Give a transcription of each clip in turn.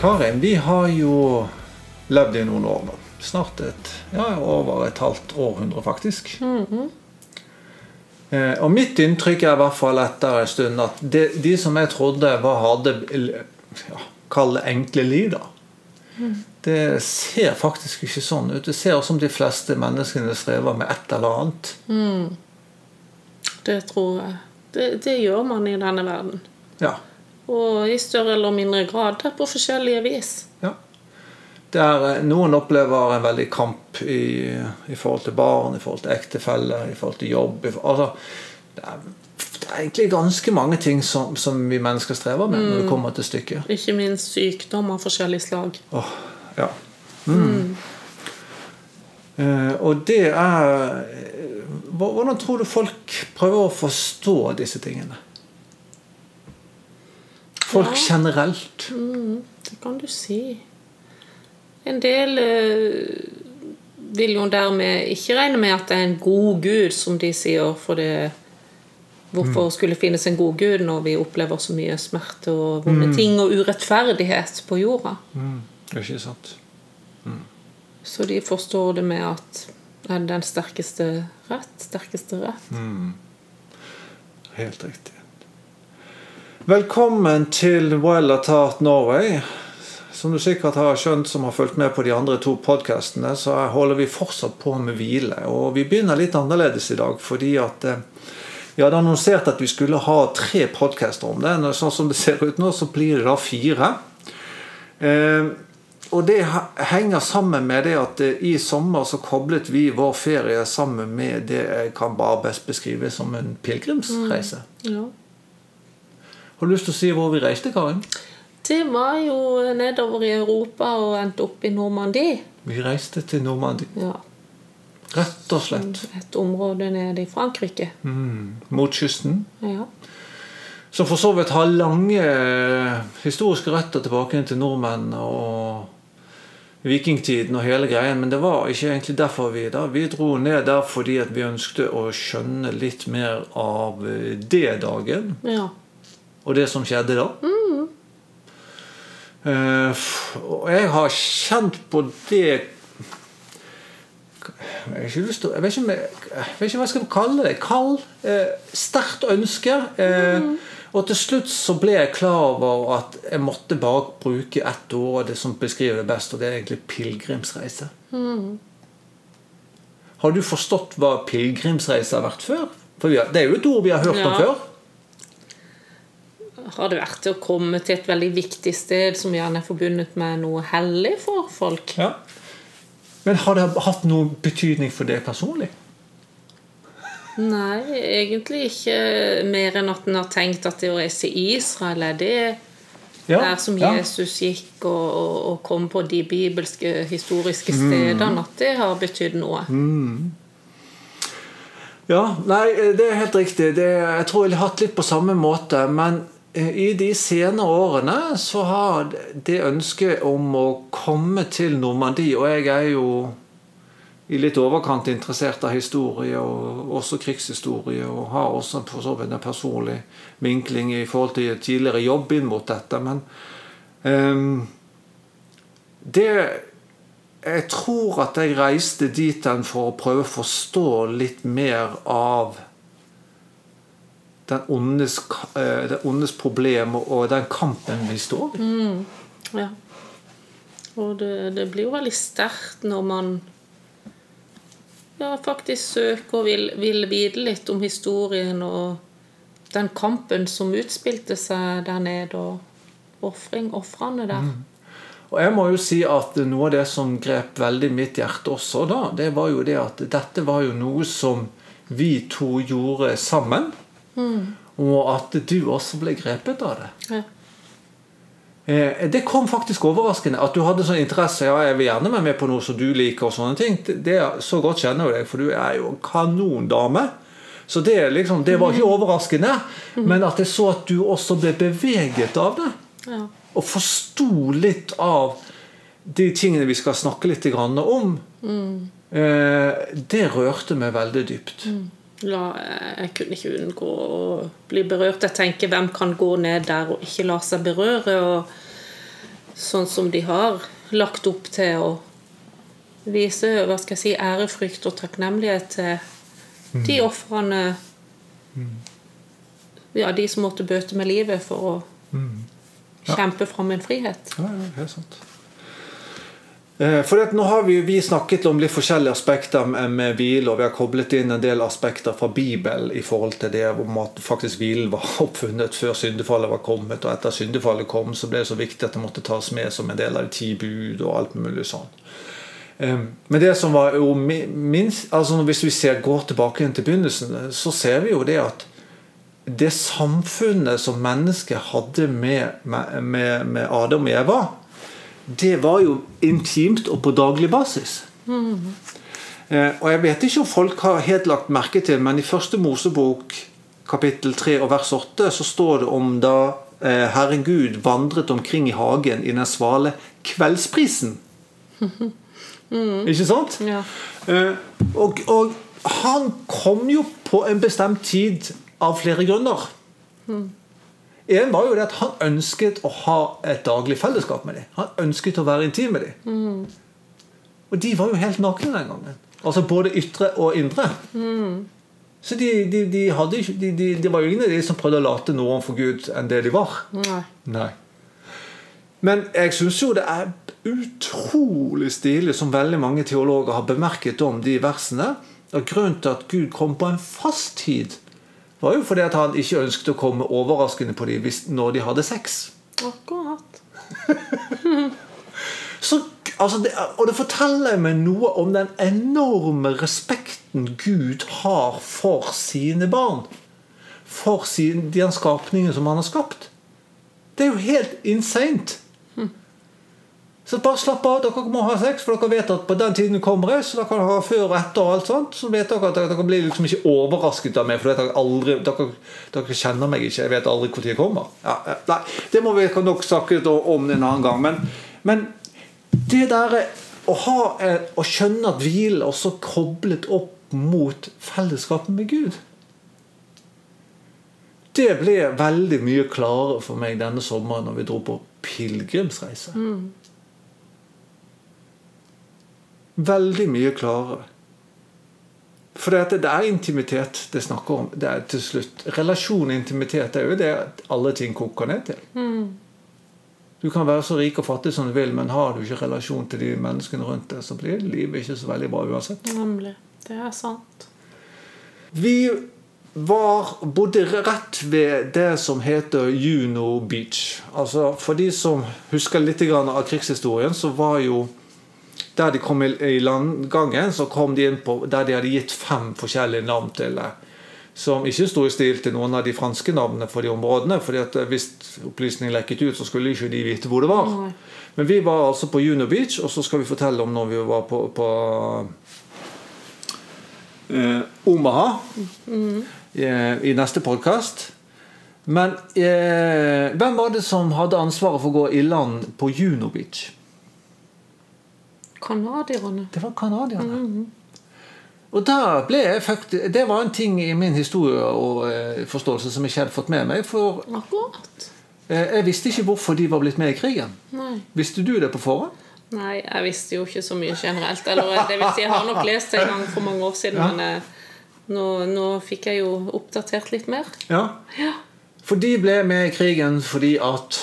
Karin, vi har jo levd i noen år nå. Snart et, ja, over et halvt århundre, faktisk. eh, og mitt inntrykk er i hvert fall etter en stund at de, de som jeg trodde var, hadde ja, enkle liv, da. Det ser faktisk ikke sånn ut. Det ser ut som de fleste menneskene strever med et eller annet. Det tror jeg. Det, det gjør man i denne verden. Ja. Og i større eller mindre grad. Det er på forskjellige vis. Ja. Der eh, noen opplever en veldig kamp i, i forhold til barn, i forhold til ektefelle, i forhold til jobb. Altså, det, er, det er egentlig ganske mange ting som, som vi mennesker strever med når det kommer til stykket. Ikke minst sykdom av forskjellig slag. Oh, ja. Mm. Eh, og det er Hvordan tror du folk prøver å forstå disse tingene? Folk Ja. generelt. Det kan du si. En del eh, vil jo dermed ikke regne med at det er en god gud, som de sier. For det Hvorfor skulle det finnes en god gud når vi opplever så mye smerte og vonde ting og urettferdighet på jorda? Mm. Ikke sant? Så de forstår det med at det er den sterkeste rett. Sterkeste rett. Helt riktig. Velkommen til Wild at Heart Norway. Som du sikkert har skjønt som har fulgt med på de andre to podkastene, så holder vi fortsatt på med hvile. Og vi begynner litt annerledes i dag fordi at eh, vi hadde annonsert at vi skulle ha tre podkaster om det. Sånn som det ser ut nå, så blir det da fire. Eh, og det henger sammen med det at eh, i sommer så koblet vi vår ferie sammen med det jeg kan bare best beskrive som en pilegrimsreise. Ja. Har du lyst til å si hvor vi reiste, Karin? Det var jo nedover i Europa og endte opp i Normandie. Vi reiste til Normandie. Ja. Rett og slett. Et område nede i Frankrike. Mm. Mot kysten. Ja. Som for så vidt har lange eh, historiske røtter tilbake til nordmenn og vikingtiden og hele greien. Men det var ikke egentlig derfor vi da. Vi dro ned der fordi vi ønsket å skjønne litt mer av eh, D-dagen. ja. og det som skjedde da. Mm. Uh, og jeg har kjent på det Jeg vet ikke, jeg, vet ikke hva jeg skal kalle det. Kald. Eh, sterkt ønske. Eh, Og til slutt så ble jeg klar over at jeg måtte bare bruke ett ord, og det som beskriver det best, og det er egentlig pilegrimsreise. Har du forstått hva pilegrimsreise har vært før? For har, Det er jo et ord vi har hørt om før. Har det vært å komme til et veldig viktig sted som gjerne er forbundet med noe hellig for folk? Ja. Men har det hatt noen betydning for deg personlig? Nei, egentlig ikke mer enn at en har tenkt at det å reise i Israel er det der som ja. Jesus gikk og, og, og kom på de bibelske, historiske stedene, at det har betydd noe. Ja, nei, det er helt riktig. Det, jeg tror jeg har hatt litt på samme måte. Men i de senere årene så har det ønsket om å komme til Normandie Og jeg er jo i litt overkant interessert av historie, og også krigshistorie. Og har også for så vidt en personlig vinkling i forhold til tidligere jobb inn mot dette. Men um, det Jeg tror at jeg reiste dit hen for å prøve å forstå litt mer av den ondes, eh, den ondes problem og den kampen vi står i. Ja. Og det, det blir jo veldig sterkt når man ja, faktisk søker og vil, vil vite litt om historien og den kampen som utspilte seg der nede, og ofring, ofrene der. Og jeg må jo si at noe av det som grep veldig mitt hjerte også da, det var jo det at dette var jo noe som vi to gjorde sammen. Og at du også ble grepet av det. Ja. Eh, Det kom faktisk overraskende. At du hadde sånn interesse. Ja, jeg vil gjerne være med på noe som du liker. og sånne ting. Det, så godt kjenner jeg deg, for du er jo en kanondame. Så det, liksom, det var ikke overraskende. Men at jeg så at du også ble beveget av det. Ja. Og forsto litt av de tingene vi skal snakke litt om. Mm. det rørte meg veldig dypt. La, jeg kunne ikke unngå å bli berørt. Jeg tenker hvem kan gå ned der og ikke la seg berøre? Og sånn som de har lagt opp til å vise hva skal jeg si, ærefrykt og takknemlighet til de ofrene Ja, de som måtte bøte med livet for å kjempe fram en frihet. Ja, ja, helt sant. Eh, For nå har vi, vi snakket om litt forskjellige aspekter med, hvile, og vi har koblet inn en del aspekter fra Bibelen i forhold til det om at faktisk hvilen var oppfunnet før syndefallet var kommet. Og etter syndefallet kom, så ble det så viktig at det måtte tas med som en del av de ti bud og alt mulig sånn. Men det som var jo minst altså Hvis vi ser, går tilbake igjen til begynnelsen, så ser vi jo det at det samfunnet som mennesket hadde med, med, med Adam og Eva, det var jo intimt og på daglig basis. Eh, og Jeg vet ikke om folk har helt lagt merke til, men i første Mosebok kapittel 3 og vers 8 så står det om da eh, Herren Gud vandret omkring i hagen i den svale kveldsprisen. Ikke sant? Ja. Eh, og, og han kom jo på en bestemt tid av flere grunner. En var jo det at han ønsket å ha et daglig fellesskap med dem. Han ønsket å være intim med dem. Og de var jo helt nakne den gangen. Altså både ytre og indre. Så de, de, de, hadde, de, var jo ingen av de som prøvde å late noe overfor Gud enn det de var. Nei. Nei. Men jeg syns jo det er utrolig stilig, som veldig mange teologer har bemerket om de versene. Og Grunnen til at Gud kom på en fast tid, var jo fordi at han ikke ønsket å komme overraskende på dem når de hadde sex. Akkurat. Så, altså det, og det forteller meg noe om den enorme respekten Gud har for sine barn. For sin, de skapningene som han har skapt. Det er jo helt insane. Så bare slapp av. Dere må ha sex, for dere vet at på den tiden kommer jeg. Så dere kan ha før og etter og alt sånt. Så vet dere at dere blir liksom ikke overrasket av meg. For dere, aldri, dere, dere kjenner meg ikke. Jeg vet aldri når jeg kommer. Ja, nei, det må vi nok snakke om en annen gang. Men, men det der å, eh, å skjønne at hvile er også koblet opp mot fellesskapet med Gud Det ble veldig mye klarere for meg denne sommeren når vi dro på pilegrimsreise. Veldig mye klarere. For det, det er intimitet det snakker om. Det er til slutt Relasjon og intimitet er jo det alle ting koker ned til. Du kan være så rik og fattig som du vil, men har du ikke relasjon til de menneskene rundt deg, så blir livet ikke så veldig bra uansett. Nemlig. Det er sant. Vi var, bodde rett ved det som heter Juno Beach. Altså For de som husker litt av krigshistorien, så var jo der de kom i i landgangen, så kom de inn på der de hadde gitt fem forskjellige navn til det. Som ikke sto i stil til noen av de franske navnene for de områdene. fordi at Hvis opplysningen lekket ut, så skulle ikke de vite hvor det var. Men vi var altså på Juno Beach, og så skal vi fortelle om når vi var på, på eh, Omaha eh, i neste podkast. Men eh, hvem var det som hadde ansvaret for å gå i land på Juno Beach? Canadierne. Det var canadierne. Og da ble jeg faktisk, Det var en ting i min historie og eh, forståelse som jeg ikke hadde fått med meg. For Akkurat. eh, jeg visste ikke hvorfor de var blitt med i krigen. Nei. Visste du det på forhånd? Nei, jeg visste jo ikke så mye generelt. Eller det vil si, jeg har nok lest det en gang for mange år siden, Ja. men eh, nå, nå fikk jeg jo oppdatert litt mer. Ja. Ja. For de ble med i krigen fordi at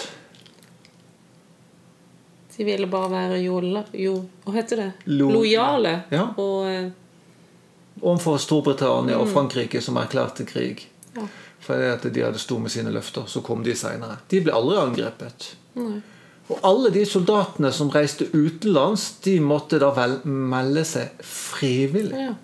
De ville bare være jola, jo, hva heter det? Lo- lojale. Ja. Og eh, overfor Storbritannia og Frankrike som erklærte krig. ja. Fordi at de hadde stått med sine løfter. Så kom de seinere. De ble aldri angrepet. Nei. Og alle de soldatene som reiste utenlands, de måtte da vel melde seg frivillig. Ja.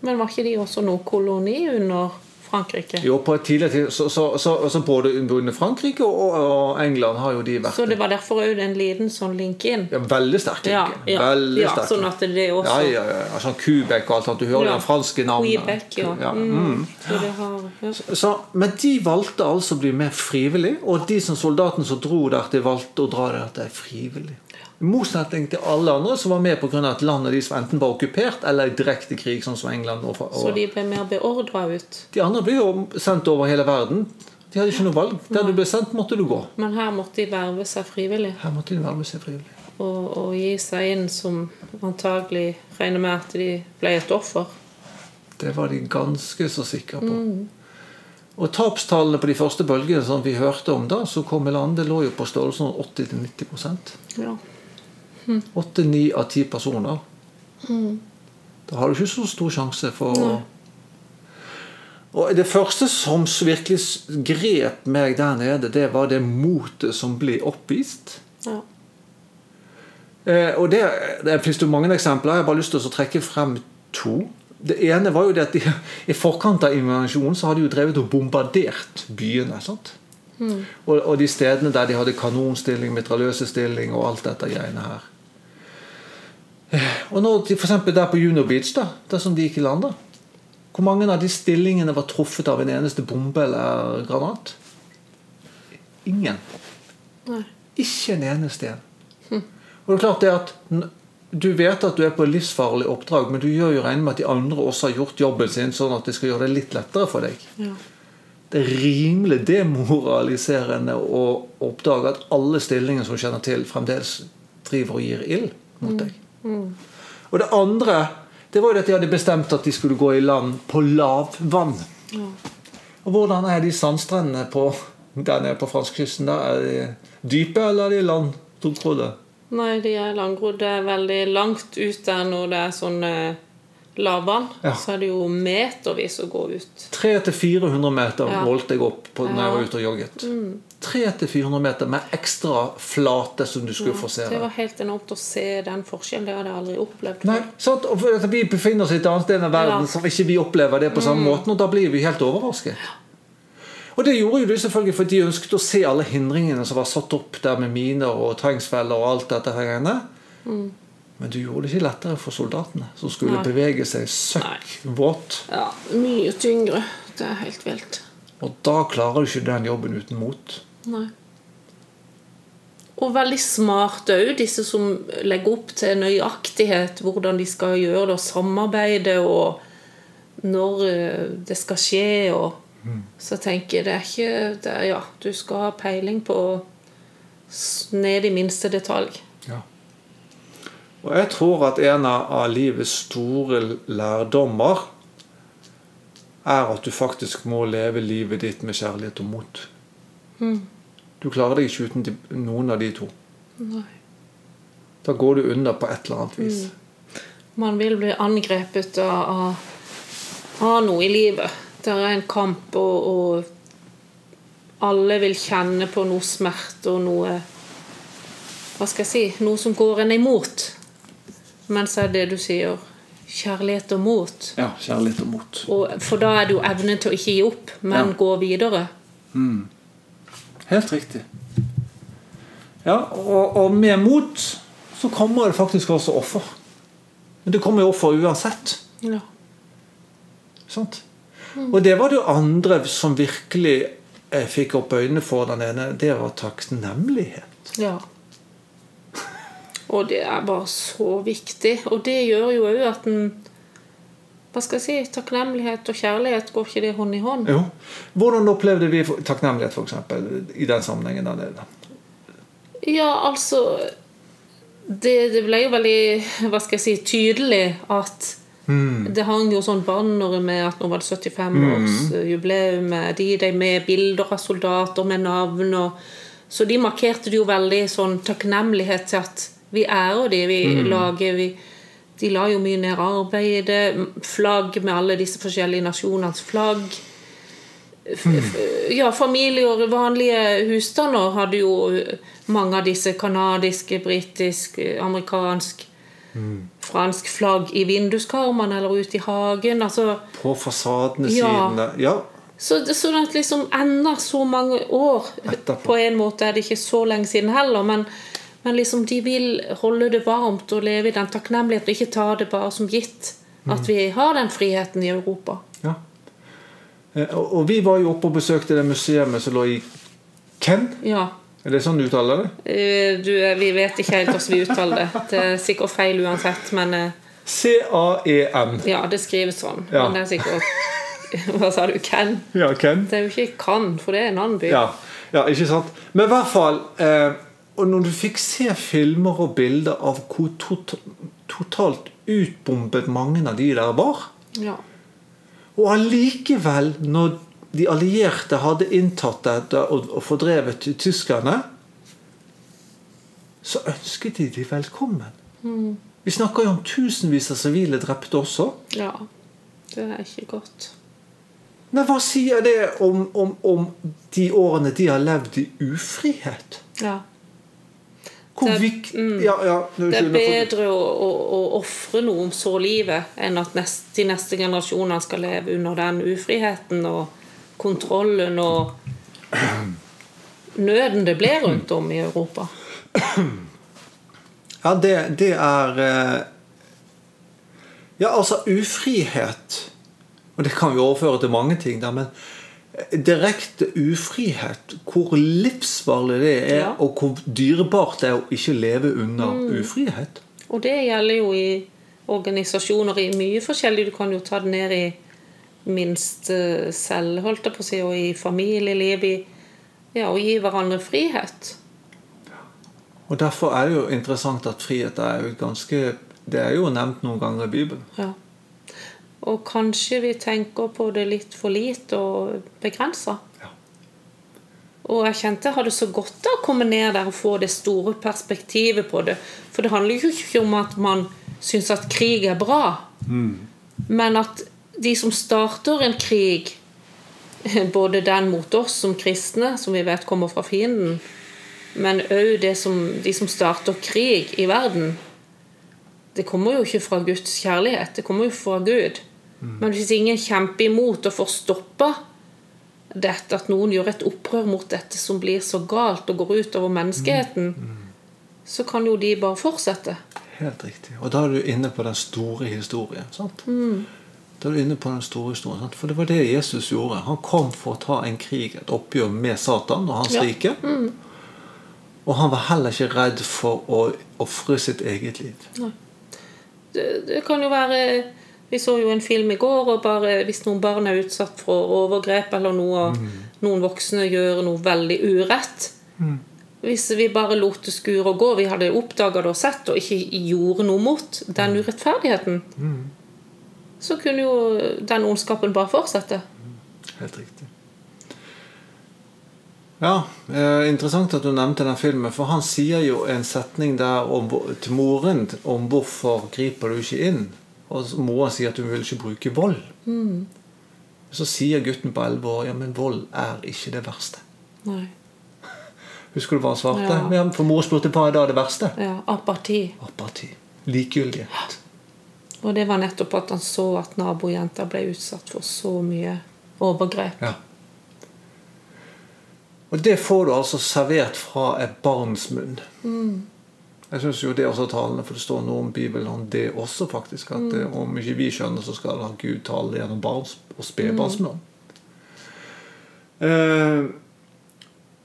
Men var ikke de også noe koloni under Frankrike? Jo, på et tidligere tid, så, så, så, så både Frankrike og, og England har jo de vært Så det var derfor òg en liten sånn link inn? ja, veldig sterke. Ja, linker. ja, veldig ja sånn at det ja, også ja, ja. ja. Sånn Quebec og alt sånt. Du hører Ja. de franske navnene. Quebec, ja. Ja, Mm. mm. Så det har ja. Så, men de valgte altså å bli med frivillig, og de som soldatene som dro der, de valgte å dra der til frivillig. I motsetning til alle andre som var med pga. at landet deres enten var okkupert eller i direkte krig, sånn som England. Og, og, Så de ble mer beordra ut. de andre ble jo sendt over hele verden. De hadde ikke noe valg. Der du ble sendt, måtte du gå. Men her måtte de verve seg frivillig Her måtte de verve seg frivillig. og, og gi seg inn som antagelig regner med at de ble et offer. Det var de ganske så sikre på. Og tapstallene på de første bølgene som vi hørte om da, som kom i landet, lå jo på størrelsen 80-90% Ja. Åtte-ni av 10 personer. Da har du ikke så stor sjanse for å Nei. Og Det første som virkelig grep meg der nede, det var det motet som ble oppvist. ja. Eh, og det, det finnes jo mange eksempler. Jeg har bare lyst til å trekke frem to. Det ene var jo det at de, I forkant av invasjonen så hadde de jo drevet og bombardert byene. sant? Og, og de stedene der de hadde kanonstilling, mitraljøsestilling og alt dette greiene her. Eh, Og når de, for der på Juno Beach, da, der som de gikk i land, da, hvor mange av de stillingene var truffet av en eneste bombe eller granat? Ingen. Nei. Ikke en eneste en. Og det er klart det at Du vet at du er på livsfarlig oppdrag, men du gjør jo regn med at de andre også har gjort jobben sin, sånn at det skal gjøre det litt lettere for deg. Ja. Det er rimelig demoraliserende å oppdage at alle stillinger som kjenner til, fremdeles driver og gir ild mot deg. Og det andre det var jo at de hadde bestemt at de skulle gå i land på lavvann. Ja. Og hvordan er de sandstrendene på, der nede på franskkysten? Er de dype, eller er de landtrodde? Nei, de er langgrodde Det veldig langt ut der når det er sånn eh, lavvann. Ja. Så er det jo metervis å gå ut. 300-400 meter Ja. målte jeg opp på når jeg Mm. var ute og jogget. 300-400 meter med ekstra flate som du skulle få se. Det var helt enormt å se den forskjellen. Det hadde jeg aldri opplevd Nei, sant? Vi befinner oss i et annet sted enn verden Ja. som ikke vi opplever det på samme måten, og da blir vi helt overrasket. Og det gjorde jo de selvfølgelig fordi de ønsket å se alle hindringene som var satt opp der med miner og trengsfeller og alt dette her greiene. Men du gjorde det ikke lettere for soldatene, som skulle Nei. bevege seg søkk våt. Ja, mye tyngre. Det er helt vilt. Og da klarer du ikke den jobben uten mot. Nei. Og veldig smart òg, disse som legger opp til nøyaktighet, hvordan de skal gjøre det, og samarbeide, og når eh, det skal skje. Og, Så tenker jeg det er ikke det er, Ja, du skal ha peiling på ned i minste detalj. Ja. Og jeg tror at en av livets store lærdommer er at du faktisk må leve livet ditt med kjærlighet og mot. Du klarer deg ikke uten de, noen av de to. Nei. Da går du under på et eller annet vis. Man vil bli angrepet av, av, av noe i livet. Det er en kamp, og, og alle vil kjenne på noe smerte og noe Hva skal jeg si Noe som går en imot. Men så er det du sier kjærlighet og mot. Ja, kjærlighet og mot. Og, for da er det jo evnen til å ikke gi opp, men Ja. gå videre. Helt riktig. Ja, og, og med mot så kommer det faktisk også offer. Men det kommer jo offer uansett. Ja. Sant? Og det var det jo andre som virkelig jeg fikk opp øynene for den ene. Det var takknemlighet. ja. Og det er bare så viktig. Og det gjør jo òg at en Hva skal jeg si? Takknemlighet og kjærlighet, går ikke det hånd i hånd? Jo. Hvordan opplevde vi takknemlighet eksempel, i den sammenhengen? der nede? Ja, altså det, det ble jo veldig hva skal jeg si, tydelig at det hang jo sånn bannere med at nå var det 75-årsjubileum med de, de med bilder av soldater med navn. Og, så de markerte det jo veldig sånn takknemlighet til at vi ærer de, vi lager vi, De la jo mye ned arbeidet. Flagg med alle disse forskjellige nasjonenes flagg. F- Ja, familier, vanlige husstander hadde jo mange av disse kanadiske, britisk, amerikansk, fransk flagg i vinduskarmene eller ute i hagen. Altså, På fasadene Ja. sine. Ja. så, sånn at liksom enda så mange år Etterpå. På en måte er det ikke så lenge siden heller, men, men liksom de vil holde det varmt og leve i den takknemligheten og ikke ta det bare som gitt at vi har den friheten i Europa. ja. Eh, og vi var jo oppe og besøkte det museet som lå i Ken. Ja. Er det sånn du uttaler det? Eh, Du, eh, vi vet ikke helt hvordan vi uttaler det. Det er sikkert feil uansett, men eh, C-A-E-N. ja, det skrives sånn. Ja. Men det er sikkert Hva sa du? Ken? Ja, Ken? Det er jo ikke Kan, for det er en annen by. Ja, ja ikke sant? Men i hvert fall eh, Og når du fikk se filmer og bilder av hvor tot totalt utbombet mange av de der var Ja. Og allikevel, når de allierte hadde inntatt dette og, fordrevet tyskerne, så ønsket de de velkommen. Vi snakker jo om tusenvis av sivile drepte også. ja. Det er ikke godt. Men hva sier det om, om, om de årene de har levd i ufrihet? Ja. Hvor Det- vik- mm. ja, ja, Det er bedre å, å, å ofre noe så livet enn at nest, de neste generasjonene skal leve under den ufriheten og kontrollen og nøden det ble rundt om i Europa. Ja, det, det er eh, Ja, altså ufrihet Og det kan vi overføre til mange ting, da, men eh, direkte ufrihet, hvor livsfarlig det er, Ja. og hvor dyrebart det er å ikke leve under Mm. ufrihet. Og det gjelder jo i organisasjoner i mye forskjellig. Du kan jo ta det ned i minst eh, selv, holdt jeg på å si, og i familieliv. I, ja, og gi hverandre frihet. Og Derfor er det jo interessant at frihet er jo ganske Det er jo nevnt noen ganger i Bibelen. Ja. Og kanskje vi tenker på det litt for lite og begrensa. Ja. Og jeg kjente jeg hadde så godt av å komme ned der og få det store perspektivet på det. For det handler jo ikke om at man syns at krig er bra, men at de som starter en krig, både den mot oss som kristne, som vi vet kommer fra fienden, men òg de som starter krig i verden, det kommer jo ikke fra Guds kjærlighet, det kommer jo fra Gud. Men hvis ingen kjemper imot og får stoppa dette, at noen gjør et opprør mot dette som blir så galt og går ut over menneskeheten, så kan jo de bare fortsette. Helt riktig. Og da er du inne på den store historien. sant? Da er du inne på den store historien? For det var det Jesus gjorde. Han kom for å ta en krig, et oppgjør med Satan og hans Ja. rike. Og han var heller ikke redd for å ofre sitt eget liv. Det, det kan jo være Vi så jo en film i går, og bare hvis noen barn er utsatt for overgrep, eller noe, noen voksne gjør noe veldig urett Hvis vi bare lot det skure og gå, vi hadde oppdaga det og sett og ikke gjorde noe mot den urettferdigheten, så kunne jo den ondskapen bare fortsette. Helt riktig. Ja, eh, Interessant at du nevnte den filmen, for han sier jo en setning der om, til moren om hvorfor griper du ikke inn. Og moren sier at hun vil ikke bruke vold. Så sier gutten på 11 år ja, men vold er ikke det verste. Nei. Husker du hva han svarte? Ja. Ja. for mor spurte hva er da det verste. Ja, apati. Apati. Likegyldighet. Og det var nettopp at han så at nabojenta ble utsatt for så mye overgrep. Ja. Og det får du altså servert fra et barns munn. Jeg syns jo det er også talende, for det står noe om Bibelen om det også, faktisk. At eh, om ikke vi skjønner, så skal Gud tale gjennom barns og spedbarns munn. Eh,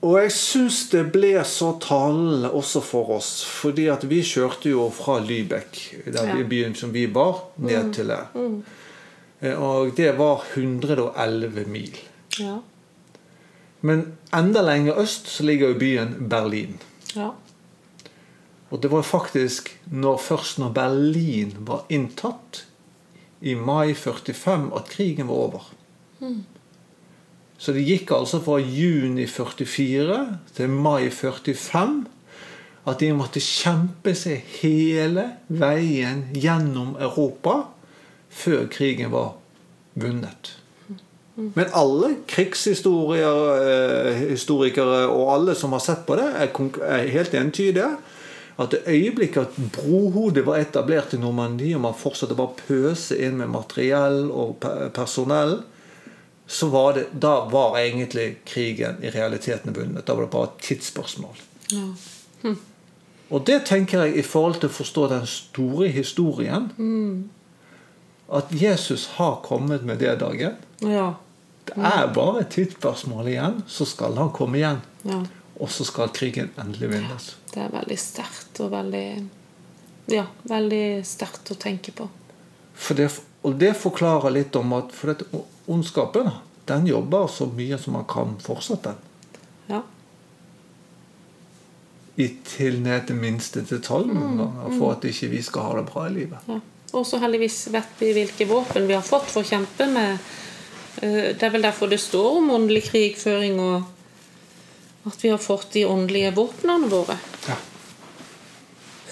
og jeg syns det ble så talende også for oss, fordi at vi kjørte jo fra Lybekk, den Ja. byen som vi var, ned til det. Mm. Og det var 111 mil. Ja. Men enda lenger øst så ligger jo byen Berlin. ja. Og det var faktisk når, først når Berlin var inntatt, i mai 45, at krigen var over. Så det gikk altså fra juni 44 til mai 45 at de måtte kjempe seg hele veien gjennom Europa før krigen var vunnet. Men alle krigshistorikere og alle som har sett på det, er, helt entydige. At det øyeblikket at brohodet var etablert i Normandie, og man fortsatte bare å pøse inn med materiell og pe- personell, så var det, da var egentlig krigen i realiteten vunnet. Da var det bare et tidsspørsmål. ja. Og det tenker jeg i forhold til å forstå den store historien. At Jesus har kommet med det dagen. ja. Det er bare et tidsspørsmål igjen, så skal han komme igjen. ja. og så skal krigen endelig vinnes. Det er veldig sterkt og veldig Ja, veldig sterkt å tenke på. For det, og det forklarer litt om at for dette, ondskapen den jobber så mye som man kan fortsette. Ja. I til ned til minste detalj noen ganger, for at ikke vi skal ha det bra i livet. ja. Og så heldigvis vet vi hvilke våpen vi har fått for å kjempe med. Eh, Det er vel derfor det står om åndelig krigføring, og at vi har fått de åndelige våpnene våre. Ja,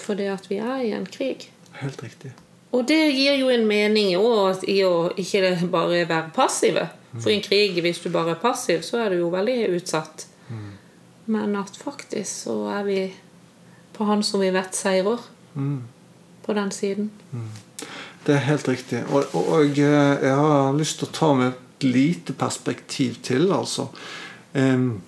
Fordi at vi er i en krig. Helt riktig. Og det gir jo en mening også, i å ikke bare være passive. For i en krig, hvis du bare er passiv, så er du jo veldig utsatt. Men at faktisk så er vi på han som vi vet seirer. På den siden. Det er helt riktig. Og, og, og eh, jeg har lyst til å ta med et lite perspektiv til, altså. Em,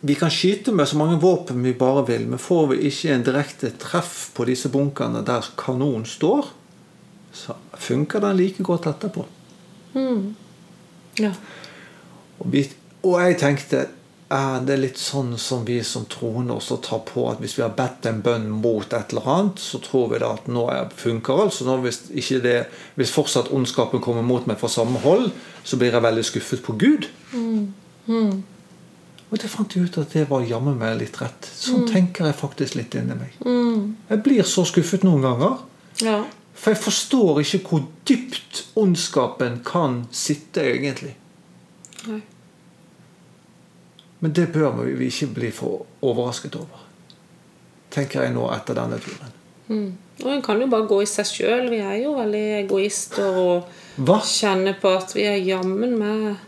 vi kan skyte med så mange våpen vi bare vil, men får vi ikke en direkte treff på disse bunkerne der kanonen står, så funker den like godt etterpå. Ja. Og, vi, og jeg tenkte er det litt sånn som vi som troende også tar på at hvis vi har bedt en bønn mot et eller annet, så tror vi da at nå er- funker altså nå hvis, ikke det, hvis fortsatt ondskapen kommer mot meg fra samme hold, så blir jeg veldig skuffet på Gud. Og det fant jeg ut at det var jammen meg litt rett. Sånn tenker jeg faktisk litt inni meg. Jeg blir så skuffet noen ganger. ja. For jeg forstår ikke hvor dypt ondskapen kan sitte egentlig. Nei. Men det bør vi ikke bli for overrasket over. Tenker jeg nå etter denne turen. Mm. Og en kan jo bare gå i seg sjøl. Vi er jo veldig egoister og Hva? kjenner på at vi er jammen med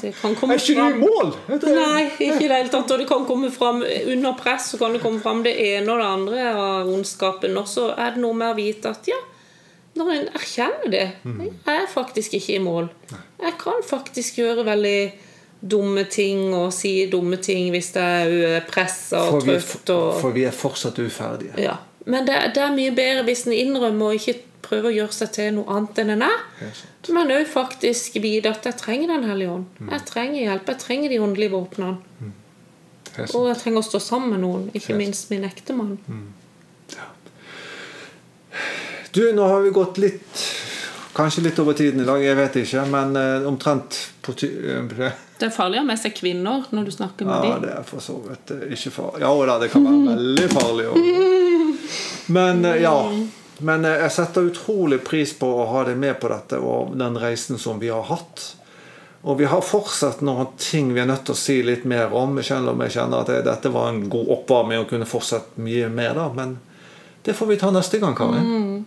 Det kan komme Er ikke du i mål? Nei, ikke i det hele tatt. Og det kan komme fram under press så kan det komme fram det ene og det andre av ondskapen. Og så er det noe med å vite at ja, når en erkjenner det Jeg er faktisk ikke i mål. Jeg kan faktisk gjøre veldig dumme ting og si dumme ting hvis jeg er pressa og trøtt. For vi er fortsatt uferdige. ja. Men det, det er mye bedre hvis en innrømmer og ikke prøver å gjøre seg til noe annet enn en er. Men òg faktisk vite at jeg trenger Den hellige ånd. Jeg trenger hjelp. Jeg trenger de åndelige våpnene. Mm. Og jeg trenger å stå sammen med noen, ikke minst min ektemann. Du, nå har vi gått litt Kanskje litt over tiden i dag, jeg vet ikke. Men eh, omtrent på ty eh, Det er farlig å ha med seg kvinner når du snakker med Ja, dem. det er for så vidt eh, ikke farlig. Ja da, det kan være veldig farlig òg. Men eh, ja. Men eh, jeg setter utrolig pris på å ha deg med på dette og den reisen som vi har hatt. Og vi har fortsatt noen ting vi er nødt til å si litt mer om. Selv om jeg kjenner at det, dette var en god oppvarming og kunne fortsatt mye mer. da, Men det får vi ta neste gang, Karin.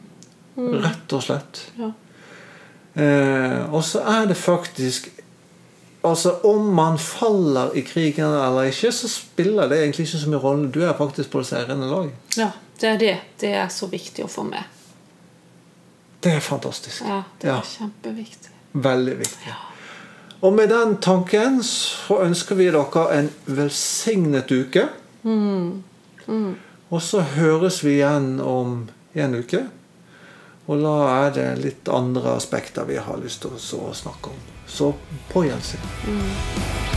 Rett og slett. Ja. Eh, og så er det faktisk Altså Om man faller i krigen eller ikke, så spiller det egentlig ikke så mye rolle. Du er faktisk på det seirende lag. ja, det er det. Det er så viktig å få med. Det er fantastisk. Ja, det er Ja. kjempeviktig. Veldig viktig. Og med den tanken så ønsker vi dere en velsignet uke. Og så høres vi igjen om en uke. Og da er det litt andre aspekter vi har lyst til å snakke om. Så på gjensyn.